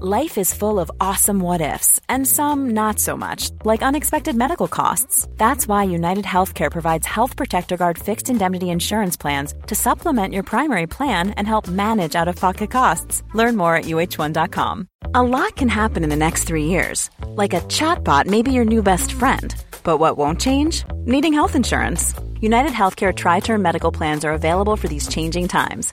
Life is full of awesome what ifs, and some not so much, like unexpected medical costs. That's why United Healthcare provides Health Protector Guard fixed indemnity insurance plans to supplement your primary plan and help manage out of pocket costs. Learn more at uh1.com. A lot can happen in the next three years. Like a chatbot may be your new best friend. But what won't change? Needing health insurance. United Healthcare Tri Term Medical Plans are available for these changing times.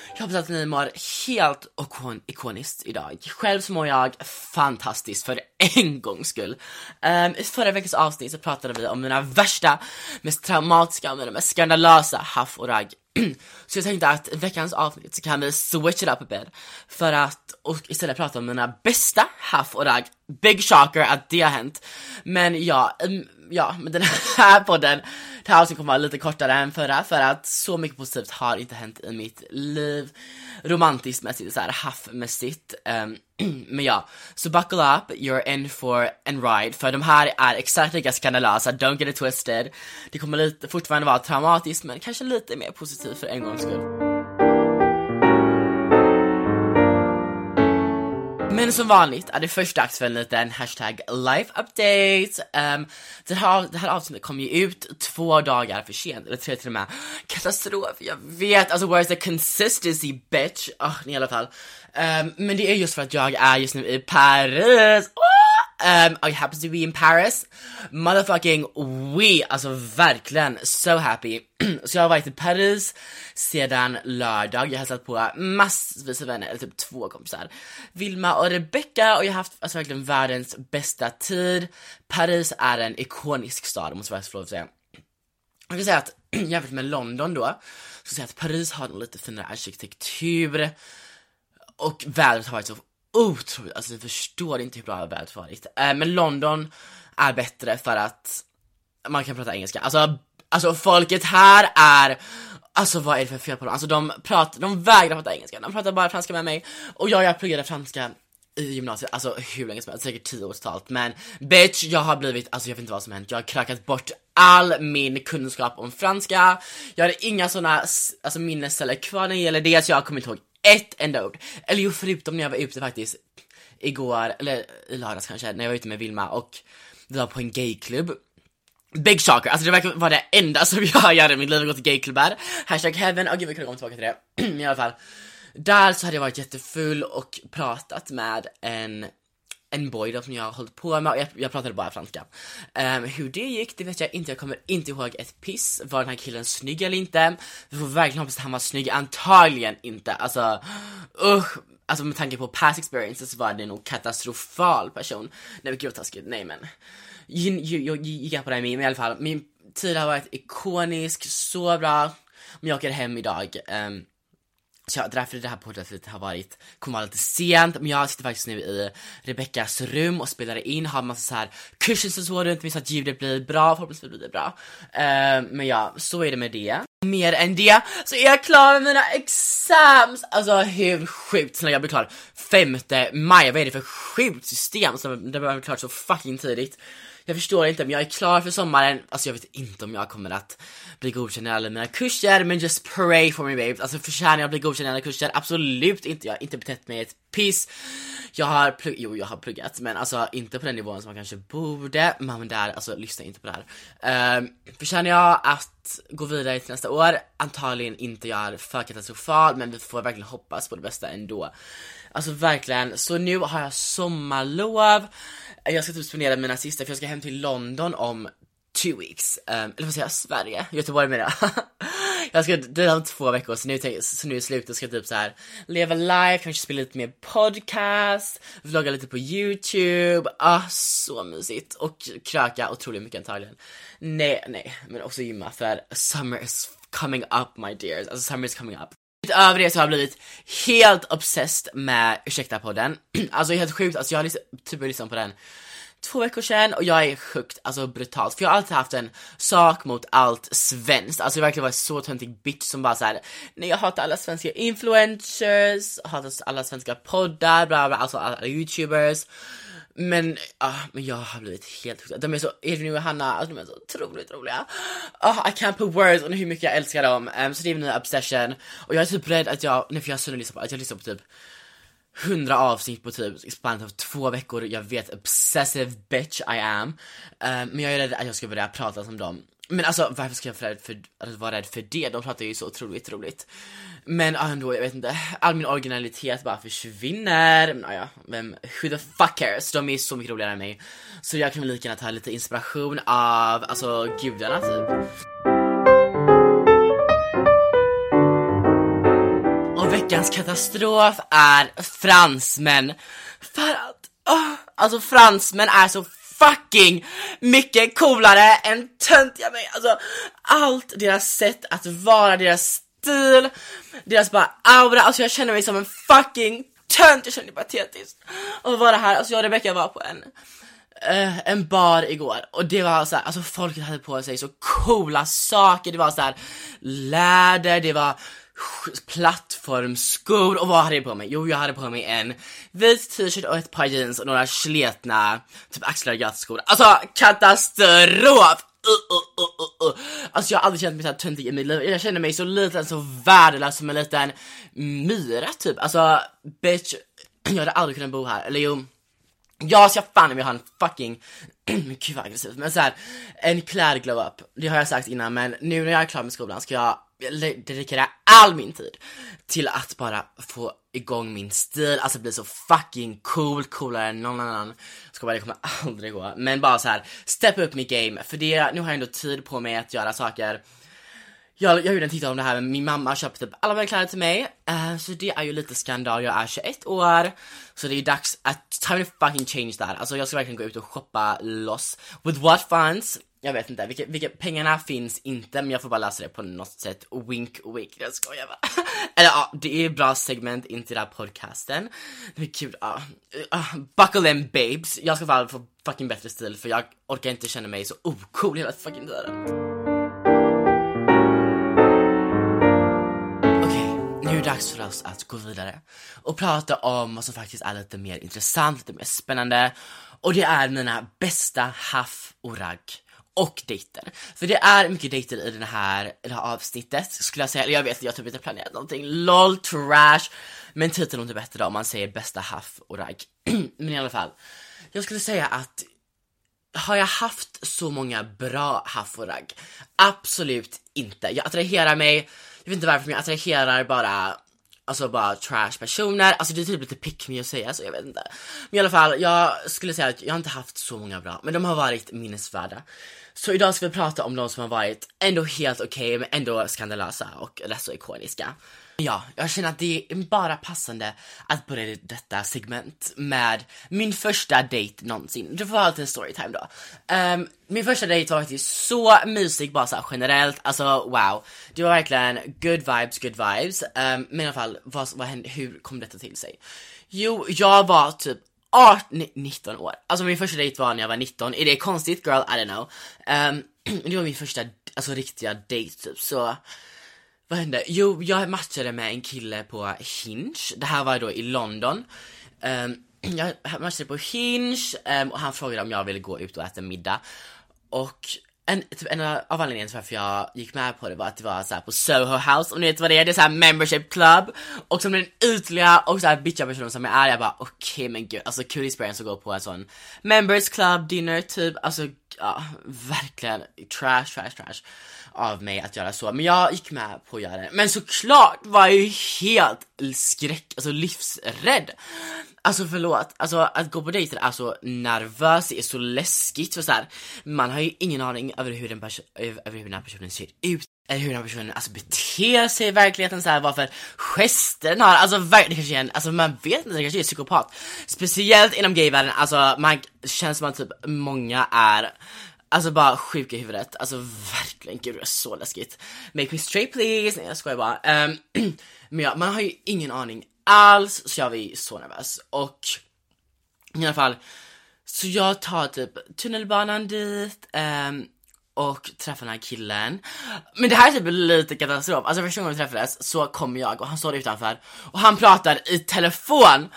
Jag hoppas att ni mår helt ikoniskt idag. Själv så mår jag fantastiskt för en gångs skull. Um, I förra veckans avsnitt så pratade vi om mina värsta, mest traumatiska och mina mest skandalösa haff och ragg. så jag tänkte att i veckans avsnitt så kan vi switch it up a bit. För att och istället prata om mina bästa haff och ragg. Big shocker att det har hänt. Men ja, um, ja, men den här podden, det här avsnittet kommer vara lite kortare än förra för att så mycket positivt har inte hänt i mitt liv. Romantiskt mässigt, såhär haffmässigt. Um, ehm, men ja, så buckle up, you're in for and ride. För de här är exakt lika skandalösa, don't get it twisted. Det kommer lite, fortfarande vara traumatiskt men kanske lite mer positivt för en gångs skull. Men som vanligt är det först dags för en liten hashtag life update. Um, det, här, det här avsnittet kom ju ut två dagar för sent, eller tre till och med. Katastrof, jag vet, alltså where's the consistency bitch? Oh, i alla fall. Um, men det är just för att jag är just nu i Paris. Oh! Um, I happen to be in Paris. Motherfucking we, alltså verkligen so happy. så jag har varit i Paris sedan lördag, jag har hälsat på massvis av vänner, eller typ två kompisar. Vilma och Rebecca och jag har haft alltså verkligen världens bästa tid. Paris är en ikonisk stad, måste jag få lov att säga. Jag kan säga att jämfört med London då, så säga att Paris har en lite finare arkitektur och vädret har varit så otroligt, alltså ni förstår inte hur bra vädret har varit. Eh, men London är bättre för att man kan prata engelska. Alltså, alltså folket här är Alltså vad är det för fel på dem? Alltså de pratar, de vägrar prata engelska, de pratar bara franska med mig och jag, jag pluggade franska i gymnasiet, alltså hur länge som helst, säkert 10 år totalt men bitch jag har blivit, alltså jag vet inte vad som hänt, jag har krackat bort all min kunskap om franska, jag hade inga såna alltså minnesceller kvar när det gäller det, så jag kommer inte ihåg ett enda ord. Eller jo, förutom när jag var ute faktiskt igår, eller i lördags kanske, när jag var ute med Vilma och vi var på en gayklubb. Big shocker, alltså det verkar vara det enda som jag gör i mitt liv, gå till gayklubbar. Hashtag heaven, åh oh, gud vi kunde komma tillbaka till det. Men i alla fall. Där så hade jag varit jättefull och pratat med en en boy då som jag har hållit på med och jag, jag pratade bara franska. Um, hur det gick, det vet jag inte, jag kommer inte ihåg ett piss. Var den här killen snygg eller inte? Vi får verkligen hoppas att han var snygg, antagligen inte. Alltså, usch. Alltså med tanke på past experiences så var det nog katastrofal person. Nej men gud vad taskigt, nej men. Jag gick på det här men i alla fall, min tid har varit ikonisk, så bra. Men jag åker hem idag. Um, så därför därför det här poddavsnittet har varit, kommer vara lite sent, men jag sitter faktiskt nu i Rebeckas rum och spelar in, har massa så här kurser och så runt mig så att ljudet blir bra, förhoppningsvis blir det bra. Uh, men ja, så är det med det. Mer än det så är jag klar med mina exams! Alltså hur sjukt, snälla jag blir klar 5 maj, vad är det för sjukt system? Så det blir klart så fucking tidigt. Jag förstår inte, men jag är klar för sommaren. Alltså jag vet inte om jag kommer att bli godkänd i alla mina kurser, men just pray for me babes. Alltså förtjänar jag att bli godkänd i alla kurser? Absolut inte. Jag har inte betett mig ett piss. Jag har pluggat, jo jag har pluggat, men alltså inte på den nivån som man kanske borde. Men där, alltså lyssna inte på det här. Um, förtjänar jag att gå vidare till nästa år? Antagligen inte, jag är för katastrofal, men vi får verkligen hoppas på det bästa ändå. Alltså verkligen, så nu har jag sommarlov. Jag ska typ spendera mina sista, för jag ska hem till London om two weeks, um, eller vad säger jag, Sverige? Göteborg menar jag. jag ska dra om två veckor, så nu, så nu är slutet ska jag typ så här leva live, kanske spela lite mer podcast, vlogga lite på youtube, ah så mysigt. Och kröka otroligt mycket antagligen. Nej, nej, men också gymma för summer is coming up my dears, alltså summer is coming up. Utöver det så har jag blivit helt obsessed med Ursäkta podden. alltså helt sjukt, alltså jag har liksom, typ lyssnat på den två veckor sedan och jag är sjukt, alltså brutalt. För jag har alltid haft en sak mot allt svenskt. Alltså jag har verkligen varit så töntig bitch som bara såhär, nej jag hatar alla svenska influencers, hatar alla svenska poddar, bla bla, alltså alla youtubers. Men, ah, men jag har blivit helt hooked. De är så, Edvin och Hanna, alltså de är så otroligt roliga. Ah, I can't put words on hur mycket jag älskar dem. Um, så det är min nya obsession. Och jag är typ rädd att jag, nej för jag har sönderlyssnat liksom på, att jag lyssnar på typ 100 avsnitt på typ spannet av två veckor, jag vet obsessive bitch I am. Um, men jag är rädd att jag ska börja prata som dem. Men alltså varför ska jag vara rädd för, vara rädd för det? De pratar ju så otroligt roligt. Men ah, ändå, jag vet inte, all min originalitet bara försvinner. Men ah, ja, vem, who the fuck cares? De är så mycket roligare än mig. Så jag kan väl lika gärna ta lite inspiration av, alltså gudarna typ. Och veckans katastrof är fransmän. För att, oh, alltså fransmän är så fucking mycket coolare än töntiga mig. Alltså allt deras sätt att vara, deras stil, deras bara aura, alltså jag känner mig som en fucking tönt, jag känner mig patetisk. att vara här, alltså jag och Rebecca var på en uh, en bar igår och det var så här, alltså folket hade på sig så coola saker, det var så här läder, det var plattformskor och vad hade jag på mig? Jo, jag hade på mig en vit t-shirt och ett par jeans och några sletna typ axlar Alltså katastrof! Uh, uh, uh, uh, uh, Alltså jag har aldrig känt mig så töntig i mitt liv, jag känner mig så liten, så värdelös som en liten myra typ. Alltså bitch, jag hade aldrig kunnat bo här, eller jo. Jag ska fan jag ha en fucking, gud vad aggressivt, men såhär, en klädglow up, det har jag sagt innan men nu när jag är klar med skolan ska jag dedikera all min tid till att bara få igång min stil, alltså bli så fucking cool, coolare än någon annan. Ska bara, det kommer aldrig gå. Men bara så här, step up mitt game, för det, nu har jag ändå tid på mig att göra saker. Jag, jag gjorde en TikTok om det här, men min mamma köpte typ alla mina kläder till mig, uh, så det är ju lite skandal, jag är 21 år, så det är dags att, time to fucking change that. Alltså jag ska verkligen gå ut och shoppa loss. With what funds? Jag vet inte, vilka, vilka, pengarna finns inte men jag får bara läsa det på något sätt, wink wink, jag skojar bara. Eller ja, det är bra segment in till den här podcasten. Det är kul, ja. Uh, buckle in babes, jag ska bara få fucking bättre stil för jag orkar inte känna mig så ocool hela fucking tiden. Okej, nu är det dags för oss att gå vidare och prata om vad som faktiskt är lite mer intressant, lite mer spännande och det är mina bästa haff och ragg och dejter. För det är mycket dejter i den här, i det här avsnittet skulle jag säga, eller jag vet jag har typ inte planerat någonting, LOL trash! Men titeln låter bättre då om man säger bästa haff och ragg. men i alla fall, jag skulle säga att har jag haft så många bra haff och ragg? Absolut inte. Jag attraherar mig, jag vet inte varför men jag attraherar bara Alltså bara trash personer, alltså det är typ lite pick me att säga så jag vet inte. Men i alla fall, jag skulle säga att jag har inte haft så många bra, men de har varit minnesvärda. Så idag ska vi prata om de som har varit ändå helt okej, okay, men ändå skandalösa och rätt så ikoniska. Ja, jag känner att det är bara passande att börja detta segment med min första dejt någonsin. Du får ha lite storytime då. Um, min första dejt var faktiskt så mysig bara så generellt, alltså wow. Det var verkligen good vibes, good vibes. Um, men i alla fall, vad, vad hände, hur kom detta till sig? Jo, jag var typ 18, 19 år. Alltså min första dejt var när jag var 19. Är det konstigt girl? I don't know. Um, det var min första, alltså riktiga dejt typ, så vad hände? Jo, jag matchade med en kille på Hinge. Det här var då i London. Um, jag matchade på Hinge um, och han frågade om jag ville gå ut och äta middag. Och en, typ en av anledningarna till varför jag gick med på det var att det var så på Soho House, om ni vet vad det är, det är såhär membership club. Och som den ytliga och såhär bitchiga personen som jag är, jag bara okej okay, men gud, alltså kul experience att gå på en sån members club dinner typ, alltså ja, verkligen. Trash, trash, trash av mig att göra så. Men jag gick med på att göra det. Men såklart var jag ju helt skräck, alltså livsrädd. Alltså förlåt, alltså att gå på dejter är så nervöst, det är så läskigt för så här, man har ju ingen aning över hur, den över hur den här personen ser ut, eller hur den här personen alltså beter sig i verkligheten, så här, vad för gester den har, alltså verkligen kanske är en, alltså man vet inte, det kanske är psykopat. Speciellt inom gayvärlden, alltså man känns som att typ många är Alltså bara sjuka i huvudet, alltså verkligen, gud det är så läskigt. Make me straight please, nej jag skojar bara. Um, men ja, man har ju ingen aning alls, så jag var så nervös. Och i alla fall, så jag tar typ tunnelbanan dit, um, och träffar den här killen. Men det här är typ lite katastrof, alltså första gången vi träffades så kom jag och han står utanför och han pratar i telefon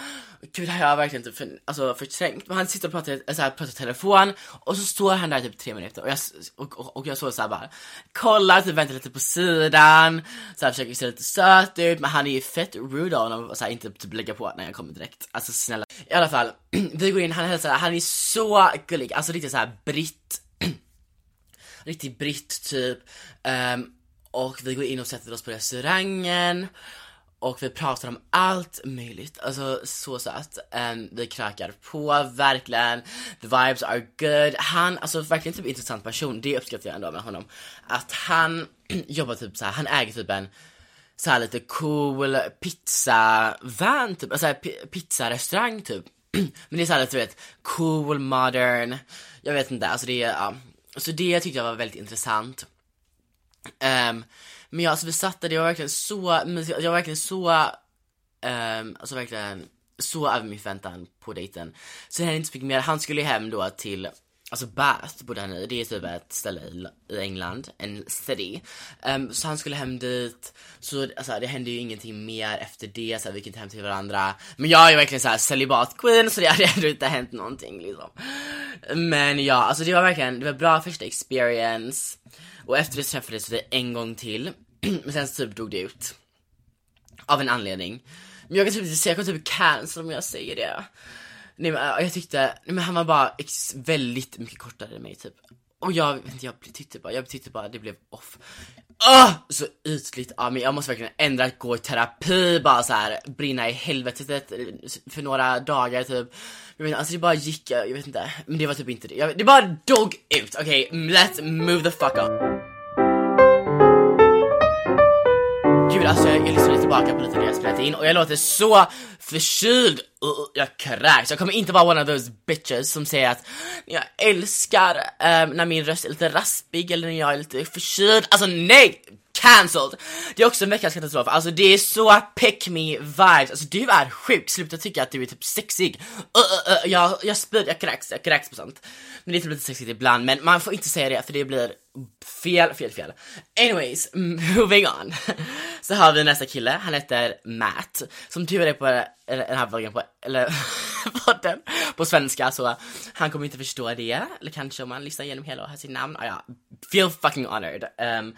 Gud, det här har jag verkligen typ för, alltså, förträngt. Men han sitter och pratar, så här, pratar i telefon och så står han där typ tre minuter och jag, och, och, och jag står såhär bara kollar, typ väntar lite på sidan, så här, försöker se lite söt ut, men han är ju fett rude av honom och så här, inte typ lägga på när jag kommer direkt. Alltså snälla. I alla fall, vi går in, han hälsar, han är så gullig, alltså riktigt såhär britt, riktigt britt typ. Um, och vi går in och sätter oss på restaurangen och vi pratar om allt möjligt, alltså så söt. Um, vi krökar på, verkligen. The vibes are good. Han, alltså verkligen typ intressant person, det uppskattar jag ändå med honom. Att han jobbar typ så här, han äger typ en så här lite cool pizza van typ, alltså pizzarestaurang typ. Men det är såhär lite du vet, cool, modern, jag vet inte, alltså det ja. Så det tyckte jag var väldigt intressant. Um, men jag, alltså vi satt där, det var verkligen så, jag var verkligen så, um, alltså verkligen så över min förväntan på dejten. Sen hände inte så mycket mer, han skulle hem då till Alltså Bath bodde han i, det är typ ett ställe i, i England, en city. Um, så han skulle hem dit, så alltså, det hände ju ingenting mer efter det, så här, vi gick inte hem till varandra. Men jag är ju verkligen såhär celibat queen, så det hade ändå inte hänt någonting liksom. Men ja, alltså det var verkligen, det var bra första experience. Och efter det träffades vi en gång till. Men sen så typ dog det ut. Av en anledning. Men jag kan typ inte säga, jag kan typ cancel om jag säger det. Nej men äh, jag tyckte, nej, men han var bara väldigt mycket kortare än mig typ. Och jag, jag tyckte bara, jag tyckte bara det blev off. Oh, så ytligt av mig, jag måste verkligen ändra att gå i terapi, bara så här brinna i helvetet för några dagar typ. Jag vet, alltså det bara gick, jag vet inte, men det var typ inte det. Jag, det bara dog ut, okej? Okay, let's move the fuck up. Gud alltså jag, jag lyssnade tillbaka på lite det jag spelat in och jag låter så förkyld. Uh, uh, jag kräks. Jag kommer inte vara one of those bitches som säger att jag älskar um, när min röst är lite raspig eller när jag är lite förkyld. Alltså nej! cancelled! Det är också en veckans katastrof, alltså det är så pick me vibes, alltså du är sjuk, sluta tycka att du är typ sexig. Uh, uh, uh, jag, jag spyr, jag kräks, jag kräks på sånt. Men det är typ lite sexigt ibland, men man får inte säga det för det blir fel, fel, fel. Anyways, moving on. Så har vi nästa kille, han heter Matt, som tur är på eller den här vloggen på, eller podden på svenska så han kommer inte förstå det, eller kanske om man lyssnar igenom hela och hör sitt namn, ah, ja, feel fucking honored. Um,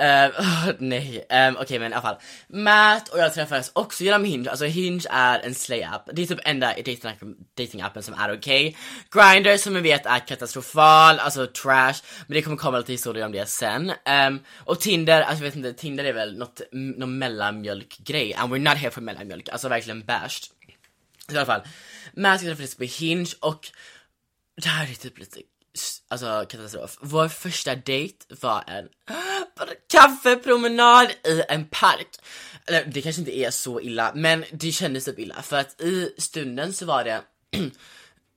Uh, oh, nej, um, okej okay, men i alla fall. Matt och jag träffades också genom Hinge, alltså Hinge är en slay-app. Det är typ enda datingappen som är okej. Okay. Grindr som vi vet är katastrofal, alltså trash, men det kommer komma lite historier om det sen. Um, och Tinder, alltså jag vet inte, Tinder är väl något, någon mellanmjölkgrej, and we're not here for mellanmjölk, alltså verkligen bashed. I alla fall, Matt och jag träffades på Hinge och det här är typ lite alltså katastrof. Vår första dejt var en kaffepromenad i en park. Eller det kanske inte är så illa, men det kändes typ illa för att i stunden så var det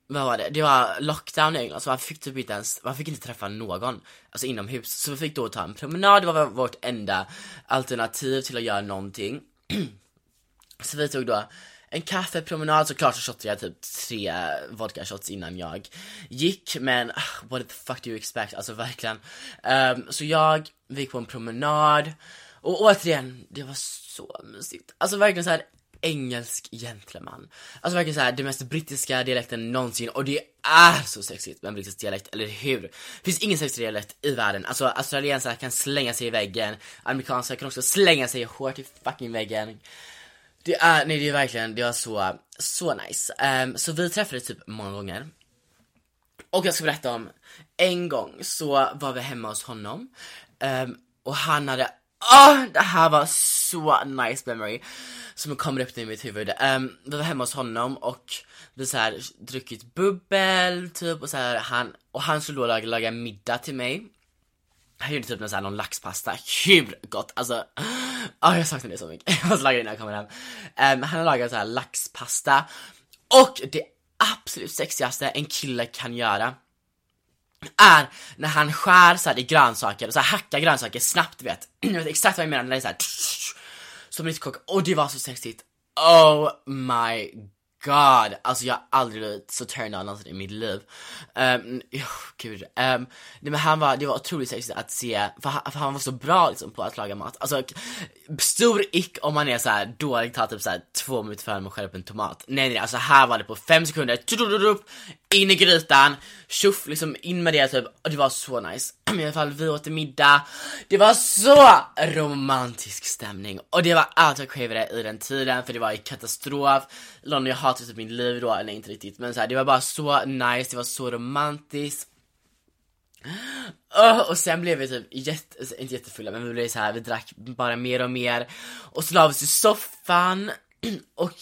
vad var det? Det var lockdown i England så man fick typ inte ens, man fick inte träffa någon, alltså inomhus. Så vi fick då ta en promenad, det var vårt enda alternativ till att göra någonting. så vi tog då en kaffepromenad, såklart så shottade jag typ tre vodka shots innan jag gick, men uh, what the fuck do you expect, alltså verkligen. Um, så jag, vi gick på en promenad, och återigen, det var så mysigt. Alltså verkligen så här engelsk gentleman. Alltså verkligen så här, den mest brittiska dialekten någonsin och det är så sexigt med en brittisk dialekt, eller hur? Det finns ingen sexig dialekt i världen. Alltså australiensare kan slänga sig i väggen, amerikanska kan också slänga sig hårt i fucking väggen. Det är, nej det är verkligen, det var så, så nice. Um, så vi träffades typ många gånger. Och jag ska berätta om, en gång så var vi hemma hos honom um, och han hade, åh, det här var så nice memory som kommer upp nu i mitt huvud. Um, vi var hemma hos honom och vi så här druckit bubbel typ och så här, han, och han skulle då laga, laga middag till mig. Han gjorde typ någon, så här, någon laxpasta, hur gott! Alltså, oh, jag saknar det så mycket. Jag måste laga det innan jag kommer hem. Um, han har lagat så här laxpasta och det absolut sexigaste en kille kan göra är när han skär så här i grönsaker, så här hackar grönsaker snabbt vet. Jag vet exakt vad jag menar när det är såhär som en kock och det var så sexigt. Oh my god, alltså jag har aldrig blivit så turned on någonsin i mitt liv. Um, oh, gud. Um, nej, men han var, det var otroligt sexigt att se, för han, för han var så bra liksom på att laga mat. Alltså stor ick om man är så här dålig, tar typ så här två minuter för att skära upp en tomat. Nej nej, alltså här var det på fem sekunder, in i grytan, tjoff, liksom in med det typ, och det var så nice. I alla fall, vi åt middag, det var så romantisk stämning och det var allt jag cravade i den tiden för det var i katastrof. London, jag hatade typ mitt liv då, eller inte riktigt men så här, det var bara så nice, det var så romantiskt. Oh, och sen blev vi typ jätte, alltså, inte jättefulla men vi blev så här, vi drack bara mer och mer och så la vi oss i soffan och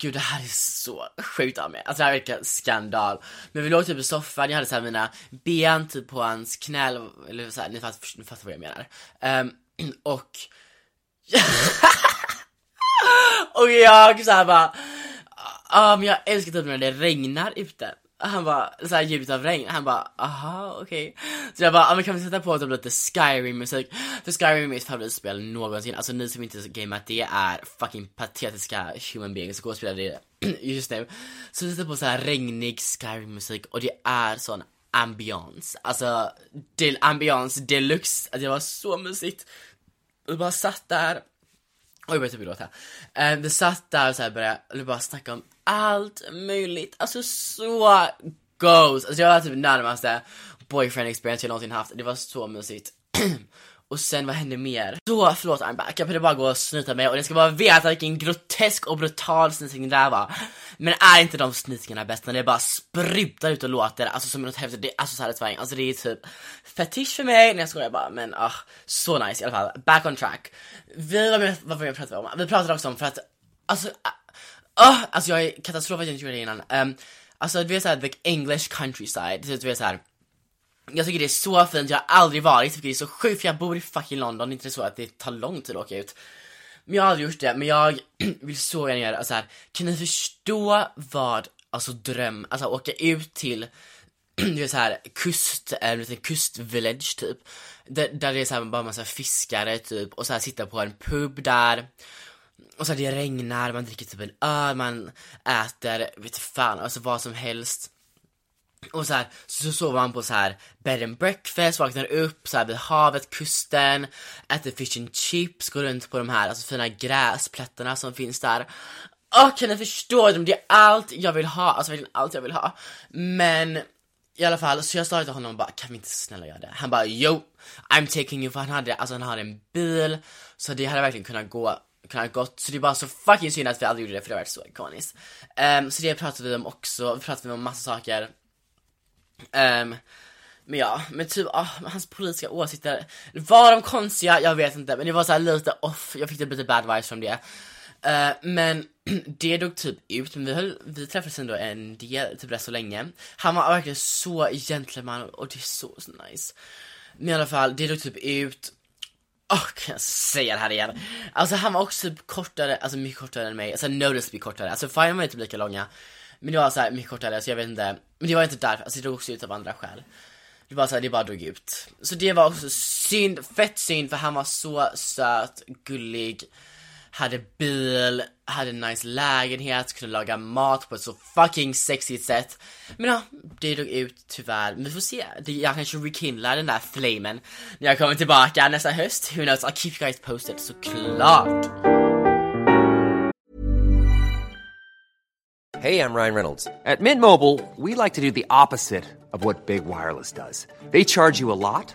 Gud det här är så sjukt av mig, alltså det här verkar skandal. Men vi låg typ i soffan, jag hade såhär mina ben typ på hans knä, eller såhär, ni fattar, ni fattar vad jag menar. Um, och... och jag såhär bara, ja ah, men jag älskar typ när det regnar ute. Han bara, såhär ljudet av regn, han bara aha okej. Okay. Så jag bara, ah, men kan vi sätta på typ lite Skyrim musik? För Skyrim är mitt favoritspel någonsin, alltså ni som inte gameat det är fucking patetiska human beings som och spela det just nu. Så vi sätter på såhär regnig Skyrim musik och det är sån ambiance, alltså del ambiance deluxe, alltså det var så mysigt. Och bara satt där Oj, jag börjar typ gråta. Ehm, vi satt där och så här började bara snacka om allt möjligt. Alltså så goes. Alltså jag var typ närmaste boyfriend experience jag någonsin haft. Det var så mysigt. och sen vad hände mer? Så, förlåt I'm back. Jag behövde bara gå och snyta mig och ni ska bara veta vilken grotesk och brutal snyting det där var. Men är inte de snytingarna bäst när det bara sprutar ut och låter, alltså som något häftigt, det är alltså satisfying. Alltså det är typ fetisch för mig, när jag skojar bara men ah, så nice i alla fall. Back on track. Vi, vad, vad, vad pratade vi om? Vi pratade också om för att, alltså Oh, alltså jag är katastrof att jag inte gjorde det innan. Um, alltså du vet såhär, the English countryside, du vet såhär jag tycker det är så fint, jag har aldrig varit, jag tycker det är så sjukt för jag bor i fucking London, det är inte så att det tar lång tid att åka ut. Men jag har aldrig gjort det, men jag vill så gärna göra det. Alltså här, kan ni förstå vad, alltså dröm, alltså åka ut till, du vet såhär, kust, eh, en liten kustvillage typ. Där, där det är såhär bara massa fiskare typ, och så här sitta på en pub där och så det regnar, man dricker typ en öl, man äter, vet fan, alltså vad som helst. Och så här, så sover man på så här bed and breakfast, vaknar upp så här vid havet, kusten, äter fish and chips, går runt på de här alltså, fina gräsplättarna som finns där. Åh, kan ni förstå? Det är allt jag vill ha, alltså verkligen allt jag vill ha. Men i alla fall, så jag sa till honom bara, kan vi inte snälla göra det? Han bara, yo, I'm taking you, för han hade, alltså han hade en bil, så det hade verkligen kunnat gå kunnat gått, så det är bara så fucking synd att vi aldrig gjorde det för det har varit så ikoniskt. Um, så det pratade vi om också, vi pratade om massa saker. Um, men ja, men typ, oh, hans politiska åsikter, var de konstiga? Jag vet inte, men det var så lite off, jag fick typ lite bad vibes från det. Uh, men det dog typ ut, men vi, höll, vi träffades ändå en del, typ rätt så länge. Han var verkligen så gentleman och det är så, så nice. Men i alla fall, det dog typ ut Åh, oh, kan jag säga det här igen? Alltså han var också typ kortare, alltså mycket kortare än mig, alltså noticeably kortare, alltså Fine var inte typ lika långa. Men det var såhär, mycket kortare, så jag vet inte, men det var inte därför, alltså det drog också ut av andra skäl. Det var såhär, det bara drog ut. Så det var också synd, fett synd för han var så söt, gullig. Hade bil, hade en nice lägenhet, kunde laga mat på ett så fucking sexigt sätt. Men ja, det dog ut tyvärr. Men vi får se, jag kanske rekindlar den där flamen när jag kommer tillbaka nästa höst. Who knows, I'll keep you guys posted såklart. Hey, I'm Ryan Reynolds. At Mint Mobile, we like to do the opposite of what Big Wireless does. They charge you a lot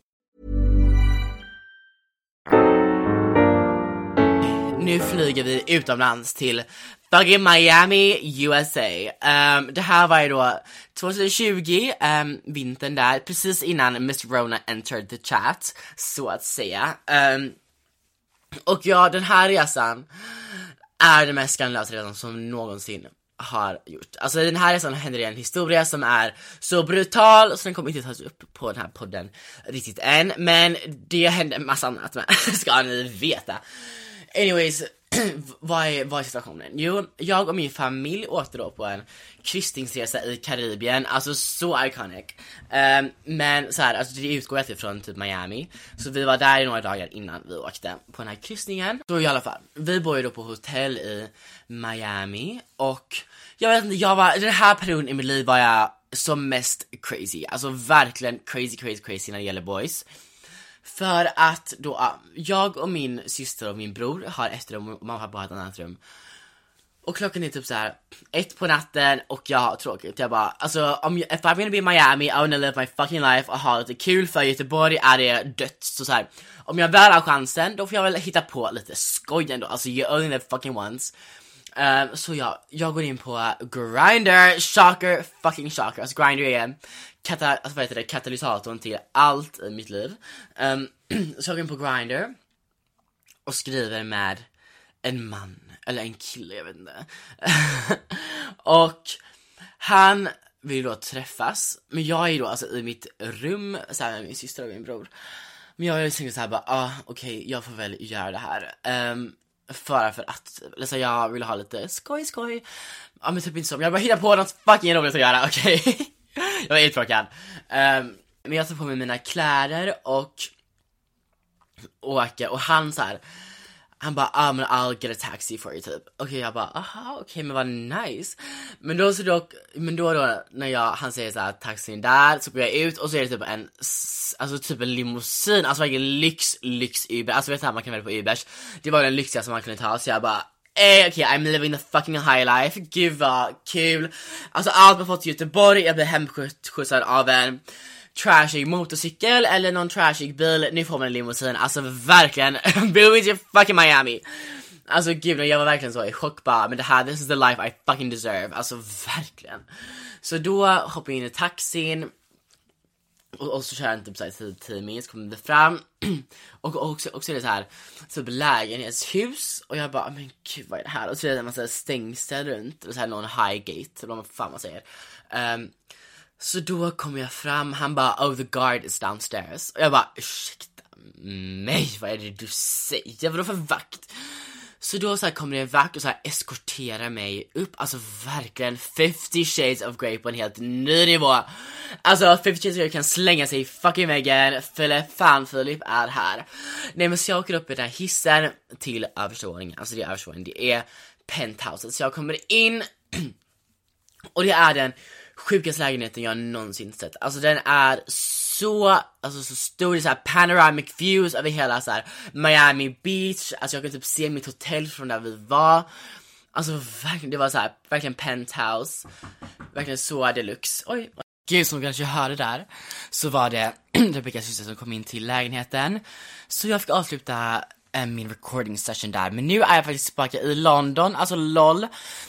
Nu flyger vi utomlands till fucking Miami, USA. Um, ehm, det här var ju då 2020, um, ehm, vintern där, precis innan Miss Rona entered the chat, så att säga. Um, och ja, den här resan är den mest skandalösa resan som någonsin har gjort. Alltså den här resan händer i en historia som är så brutal så den kommer inte tas upp på den här podden riktigt än. Men det hände en massa annat med, ska ni veta. Anyways, vad, är, vad är situationen? Jo, jag och min familj åkte då på en kryssningsresa i Karibien, alltså så iconic. Um, men så här, alltså det utgår alltid från typ Miami, så vi var där i några dagar innan vi åkte på den här kryssningen. Så i alla fall, vi bor ju då på hotell i Miami och jag vet inte, jag var, den här perioden i mitt liv var jag som mest crazy, alltså verkligen crazy crazy crazy när det gäller boys. För att då, jag och min syster och min bror har ett rum och mamma och pappa har ett annat rum. Och klockan är typ så här ett på natten och jag har tråkigt. Jag bara, alltså om jag, if I'm gonna be in Miami, I wanna live my fucking life och ha lite kul för Göteborg är det dött. Så, så här, om jag väl har chansen, då får jag väl hitta på lite skoj ändå. Alltså you only live fucking once. Um, så ja, jag går in på Grindr, shocker, fucking shocker. Alltså Grindr är kata alltså, vad heter det, katalysatorn till allt i mitt liv. Um, så jag går in på Grindr och skriver med en man, eller en kille, jag vet inte. och han vill då träffas, men jag är då alltså i mitt rum, så här, med min syster och min bror. Men jag tänkte liksom såhär bara, ah, okej, okay, jag får väl göra det här. Um, för, för att, alltså jag ville ha lite skoj skoj. Ja men typ inte så, jag bara hittar på något fucking roligt att göra, okej? Okay? jag var uttråkad. Um, ehm, men jag tar på mig mina kläder och åker och han så här, han bara ah men I'll get a taxi for you typ. Okej okay, jag bara aha okej okay, men vad nice. Men då så dock, men då då när jag, han säger såhär taxin där så går jag ut och så är det typ en, alltså typ en limousin, alltså verkligen lyx, lyx Uber. Alltså vet du man kan välja på Ubers. Det var den lyxigaste man kunde ta så jag bara Eh, okej, okay, I'm living the fucking high life. Gud vad kul. Alltså allt man fått i Göteborg, jag blev hemskjutsad av en trashig motorcykel eller någon trashig bil, nu får man en limousin, alltså verkligen, Boom to fucking Miami! Alltså gud, jag var verkligen så i chock bara, men det här, this is the life I fucking deserve, alltså verkligen. Så då hoppar jag in i taxin, och, och så kör han typ såhär 10, 10 mil, så kommer det fram, och, och också, också är det såhär typ lägenhetshus, och jag bara, men gud vad är det här? Och så är det en massa stängsel runt, och så här någon high gate, eller vad fan man säger. Um, så då kommer jag fram, han bara oh the guard is downstairs. Och jag bara ursäkta mig, vad är det du säger? Vadå för vakt? Så då så här kommer det en vakt och så här eskorterar mig upp, alltså verkligen 50 shades of Grey på en helt ny nivå. Alltså 50 shades of Grey kan slänga sig i fucking väggen, för fan Filip är här. Nej men så jag åker upp i den här hissen till övervåningen, alltså det är övervåningen, det är penthouset. Så jag kommer in och det är den sjukaste lägenheten jag någonsin sett. Alltså den är så, alltså så stor, det är så här panoramic views över hela så här Miami Beach, alltså jag kan typ se mitt hotell från där vi var. Alltså verkligen, det var så här, verkligen penthouse. Verkligen så deluxe. Oj, gud som kanske hörde där, så var det Rebeckas syster som kom in till lägenheten. Så jag fick avsluta Äh, min recording session där, men nu är jag faktiskt tillbaka i London, alltså LOL.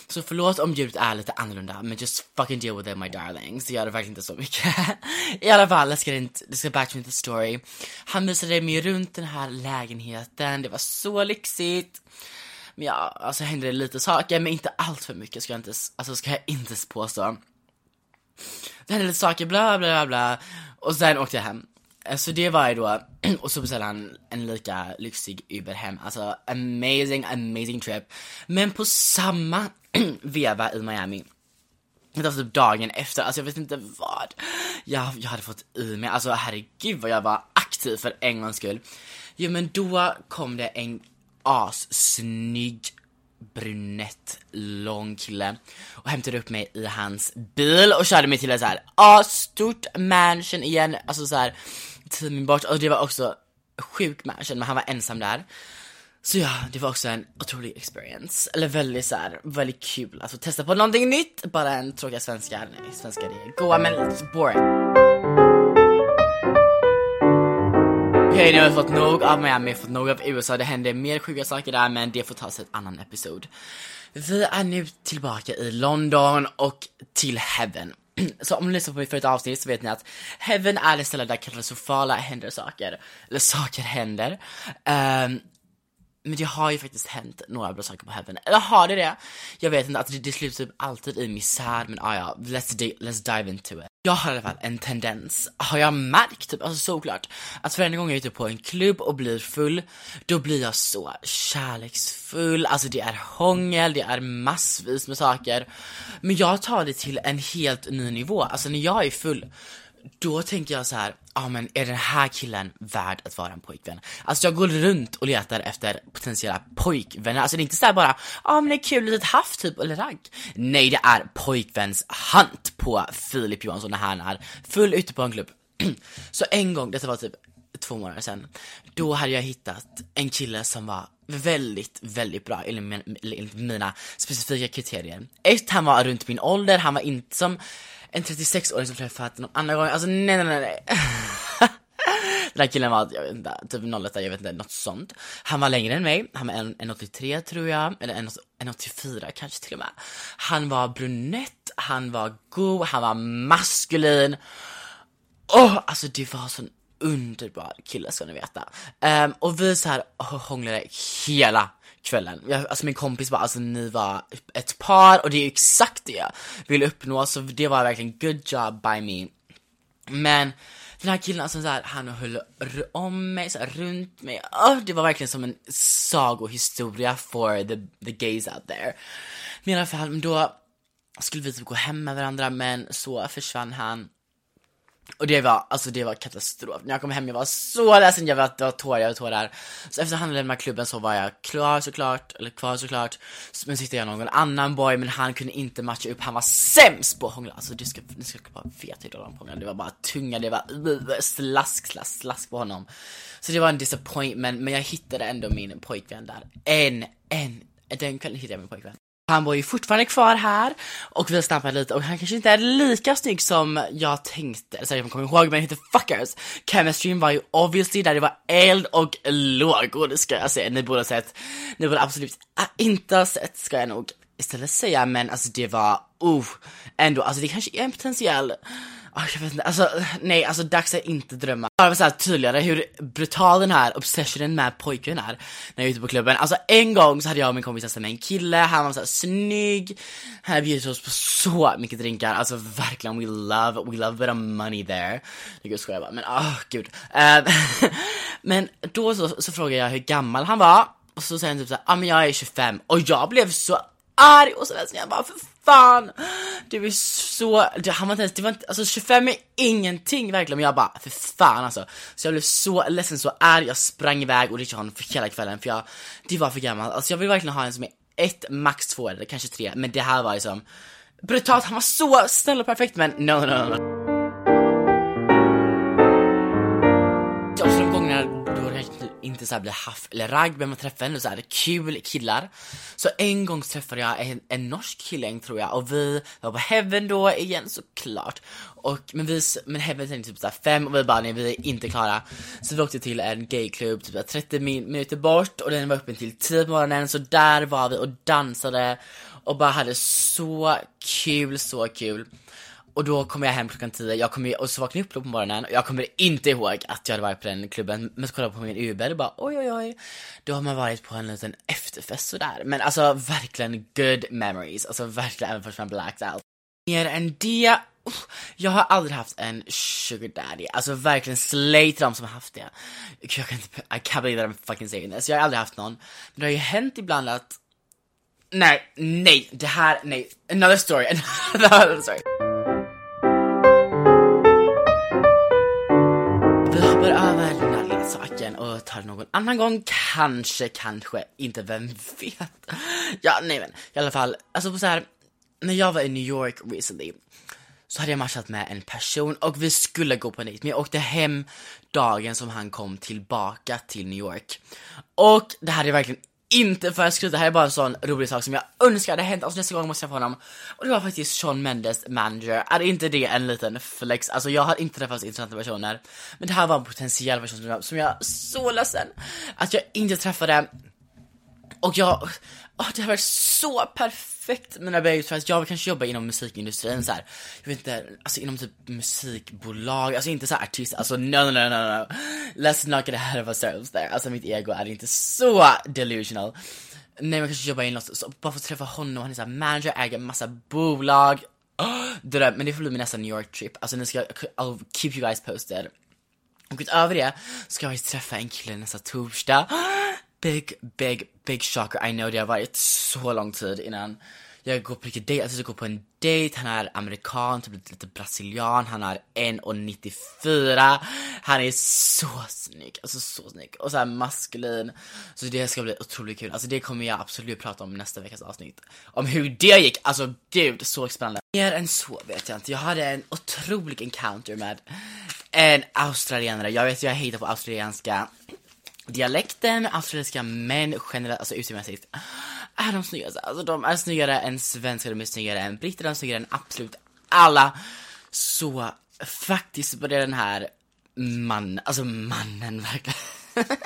Så förlåt om ljudet är lite annorlunda, men just fucking deal with it my darlings. Det gör det verkligen inte så mycket. I alla fall, let's get, into, let's get back to the story. Han visade mig runt den här lägenheten, det var så lyxigt. Men ja, alltså hände det lite saker, men inte allt för mycket ska jag inte, alltså ska jag inte påstå. Det hände lite saker, bla bla bla och sen åkte jag hem. Så det var ju då, och så beställde han en lika lyxig Uber hem, alltså amazing, amazing trip. Men på samma veva i Miami, det var typ dagen efter, alltså jag vet inte vad jag, jag hade fått i mig, alltså herregud vad jag var aktiv för en gångs skull. Jo men då kom det en assnygg brunett, lång kille och hämtade upp mig i hans bil och körde mig till ett så här ah, asstort mansion igen, alltså så här timmen bort och det var också sjuk match, men han var ensam där. Så ja, det var också en otrolig experience, eller väldigt så här, väldigt kul, alltså testa på någonting nytt, bara en tråkiga svenska, nej svenska det är goa men it's boring. Okej, okay, nu har jag fått nog av Miami, fått nog av USA, det händer mer sjuka saker där men det får tas i ett annan episod. Vi är nu tillbaka i London och till Heaven. Så om ni lyssnar på mitt förra avsnitt så vet ni att Heaven är det ställe där katastrofala händer saker, eller saker händer. Um, men det har ju faktiskt hänt några bra saker på Heaven. Eller har det det? Jag vet inte, alltså det, det slutar typ alltid i misär, men ah, ja, let's, let's dive into it. Jag har i alla fall en tendens, har jag märkt, typ, alltså såklart, att varje gång jag är ute på en klubb och blir full, då blir jag så kärleksfull, alltså det är hångel, det är massvis med saker. Men jag tar det till en helt ny nivå, alltså när jag är full, då tänker jag så här, ja ah, men är den här killen värd att vara en pojkvän? Alltså jag går runt och letar efter potentiella pojkvänner, alltså det är inte så bara, ja ah, men det är kul litet haft typ, eller ragg. Nej det är pojkväns hunt på Filip Johansson när han är full ute på en klubb. så en gång, detta var typ två månader sedan, då hade jag hittat en kille som var väldigt, väldigt bra enligt mina specifika kriterier. Ett, han var runt min ålder, han var inte som en 36-åring som träffat någon annan gång, alltså nej nej nej nej. Den här killen var, jag vet inte, typ 01, jag vet inte, något sånt. Han var längre än mig, han var 1,83 tror jag, eller 1,84 kanske till och med. Han var brunett, han var god, han var maskulin. Åh, oh, alltså det var sån underbar kille ska ni veta. Um, och vi så här hånglade hela kvällen. Jag, alltså min kompis bara, alltså ni var ett par och det är exakt det jag vill uppnå, så det var verkligen good job by me. Men den här killen, alltså så här, han höll om mig, så här, runt mig. Oh, det var verkligen som en sagohistoria for the, the gays out there. Men i alla fall, då skulle vi typ gå hem med varandra, men så försvann han. Och det var, alltså det var katastrof. När jag kom hem jag var så ledsen, jag var, det var tårar, jag var tårar. Så efter han lämnade klubben så var jag klar såklart, eller kvar såklart. Men så hittade jag någon annan boy, men han kunde inte matcha upp, han var sämst på att hångla. Alltså du ska, ni ska bara veta hur de hånglar. Det var bara tunga, det var uh, slask, slask, slask på honom. Så det var en disappointment, men jag hittade ändå min pojkvän där. En, en, den kvällen hittade jag min pojkvän. Han var ju fortfarande kvar här och vi snappade lite och han kanske inte är lika snygg som jag tänkte, eller jag kommer ihåg, men heter fuckers. Chemistryn var ju obviously där det var eld och lågor ska jag säga. Ni borde ha sett, ni borde absolut inte ha sett ska jag nog istället säga, men alltså det var, oh ändå, alltså det kanske är en potentiell Oh, jag vet inte, alltså nej, alltså dags att inte drömma. Bara så här tydligare hur brutal den här obsessionen med pojken är när jag är ute på klubben. Alltså en gång så hade jag och min kompis testat med en kille, han var så här snygg, han hade bjudit oss på så mycket drinkar, alltså verkligen we love, we love a bit of money there. Jag skojar bara, men åh oh, gud. Uh, men då så, så frågade jag hur gammal han var, och så säger han typ såhär, ja ah, men jag är 25, och jag blev så arg och så ledsen, jag bara för fan! Du är så, det, han var inte ens, det var inte, alltså 25 är ingenting verkligen, men jag bara för fan alltså. Så jag blev så ledsen, så arg, jag sprang iväg och ritade honom för hela kvällen för jag, det var för gammalt. Alltså jag vill verkligen ha en som är ett, max två eller kanske tre, men det här var liksom brutalt, han var så snäll och perfekt men no no no. no. Alltid så här bli haff eller ragg, vem man träffar ändå så här kul killar. Så en gång träffade jag en, en norsk kille tror jag och vi var på Heaven då igen såklart. Och men vi, men Heaven tänkte typ såhär fem och vi bara nej vi är inte klara. Så vi åkte till en gayklubb typ 30 min minuter bort och den var öppen till 10 på morgonen så där var vi och dansade och bara hade så kul, så kul. Och då kommer jag hem klockan 10, jag kommer, och så vaknar jag upp då på morgonen och jag kommer inte ihåg att jag hade varit på den klubben, men så kollade jag på min Uber och bara oj oj oj, då har man varit på en liten efterfest sådär. Men alltså verkligen good memories, alltså verkligen även fast man blacked out. Mer än det, oh, jag har aldrig haft en sugar daddy, alltså verkligen slay till dem som har haft det. Jag kan inte, I can't believe that I'm fucking saying this, jag har aldrig haft någon. Men det har ju hänt ibland att Nej, nej, det här, nej. Another story, another story. Här och tar det någon annan gång. Kanske, kanske, inte, vem vet? Ja, nej men i alla fall, alltså så här, när jag var i New York recently så hade jag matchat med en person och vi skulle gå på en dejt, men jag åkte hem dagen som han kom tillbaka till New York. Och det hade jag verkligen inte för att skryta, det här är bara en sån rolig sak som jag önskar hade hänt, alltså nästa gång måste jag få honom. Och det var faktiskt Sean Mendes manager, är inte det en liten flex? Alltså jag har inte träffat intressanta personer, men det här var en potentiell person som jag, som jag är så ledsen att jag inte träffade. Och jag, oh, det har varit så perfekt med när jag för att jag vill kanske jobba inom musikindustrin så här. Jag vet inte, alltså inom typ musikbolag, alltså inte så här artist, alltså no no no no no. Let's not get ahead of ourselves there. Alltså mitt ego är inte så delusional. Nej men kanske jobba i något, så bara få träffa honom, han är såhär manager, äger massa bolag. Oh, det där, men det får bli min nästa New York trip, alltså ni ska, I'll keep you guys posted. Och utöver det ska jag träffa en kille nästa torsdag. Big, big, big shocker. I know det har varit så lång tid innan jag går på riktigt dejt. Alltså jag går på en dejt, han är amerikan, typ lite brasilian, han är 1,94. Han är så snygg, alltså så snygg. Och så här maskulin. Så det ska bli otroligt kul. Alltså det kommer jag absolut prata om nästa veckas avsnitt. Om hur det gick, alltså gud så spännande. Mer än så vet jag inte. Jag hade en otrolig encounter med en australienare. Jag vet jag hatar på australienska dialekten, australiensiska män generellt, alltså utseendemässigt, är de snyggaste. Alltså de är snyggare än svenskar, de är snyggare än britter, de är snyggare än absolut alla. Så faktiskt började den här mannen, alltså mannen verkligen.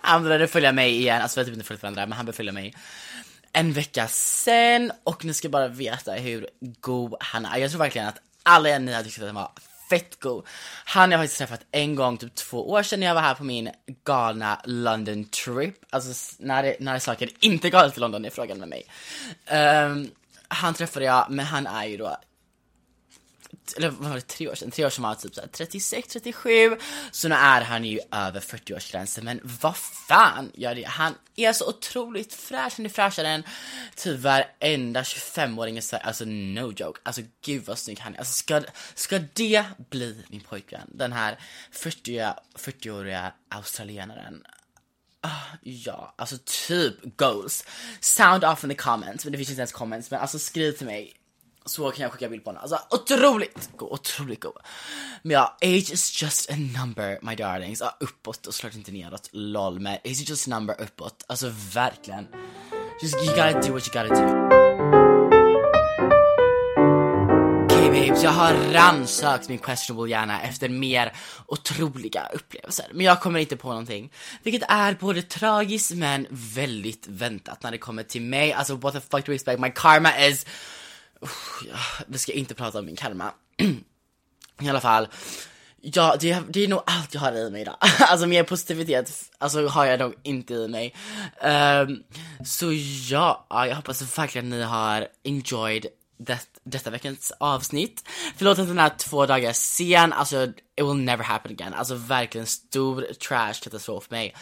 han började följa mig igen, alltså vi har typ inte följt varandra, men han började följa mig en vecka sen och ni ska bara veta hur god han är. Jag tror verkligen att alla ni har tyckt att han var fett god. Han har jag faktiskt träffat en gång, typ två år sedan när jag var här på min galna London trip. Alltså när det, när det saker inte galet i London är frågan med mig. Um, han träffade jag, men han är ju då eller vad var det, tre år sedan? Tre år sedan var han typ såhär 36, 37. Så nu är han ju över 40-årsgränsen. Men vad fan gör det? Han är så otroligt fräsch. Han är fräschare än typ varenda 25-åring i Sverige. Alltså no joke. Alltså gud vad snygg han är. Alltså ska, ska det bli min pojkvän? Den här 40-åriga 40 australienaren. Uh, ja, alltså typ goals. Sound off in the comments, men det finns inte ens comments. Men alltså skriv till mig så kan jag skicka bild på henne Alltså otroligt god, otroligt god. Men ja, age is just a number my darlings. Ja, uppåt och såklart inte neråt, lol. Men age is just a number uppåt. Alltså verkligen. Just you gotta do what you gotta do. Okej okay, babes, jag har rannsökt min questionable hjärna efter mer otroliga upplevelser. Men jag kommer inte på någonting. Vilket är både tragiskt men väldigt väntat när det kommer till mig. Alltså what the fuck do you expect? My karma is vi ska inte prata om min karma. I alla fall, ja, det, det är nog allt jag har i mig idag. alltså mer positivitet alltså, har jag nog inte i mig. Um, så ja, jag hoppas verkligen att ni har enjoyed det, detta veckans avsnitt. Förlåt att den är två dagar sen, alltså it will never happen again. Alltså verkligen stor trash katastrof för mig.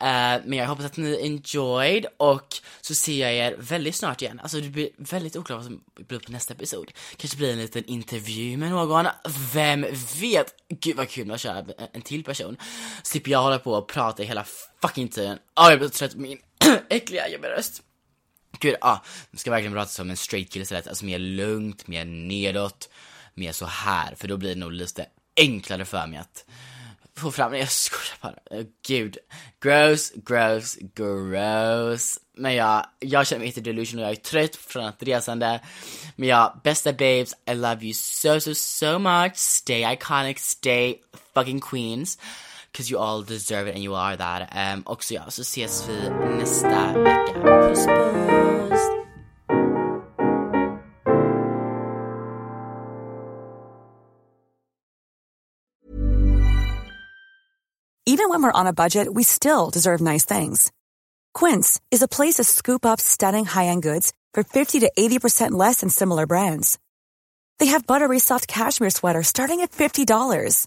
Uh, men jag hoppas att ni enjoyed och så ser jag er väldigt snart igen. Alltså det blir väldigt oklart vad som blir på nästa episod. Kanske blir en liten intervju med någon, vem vet? Gud vad kul att köra en till person. Slipper jag hålla på och prata hela fucking tiden. Åh oh, jag blir så trött på min äckliga jobbiga röst. Gud, ah, ah, ska verkligen prata som en straight kille istället, alltså mer lugnt, mer nedåt, mer så här, för då blir det nog lite enklare för mig att få fram det. Jag skojar bara. Eh, gud. Gross, gross, gross. Men jag, jag känner mig inte delusional, jag är trött från att resande. Men ja, bästa babes, I love you so so so much. Stay iconic, stay fucking queens. Cause you all deserve it and you are that. Um, och så ja, så ses vi nästa vecka. Puss puss! Even when we're on a budget, we still deserve nice things. Quince is a place to scoop up stunning high-end goods for 50 to 80% less than similar brands. They have buttery soft cashmere sweaters starting at $50,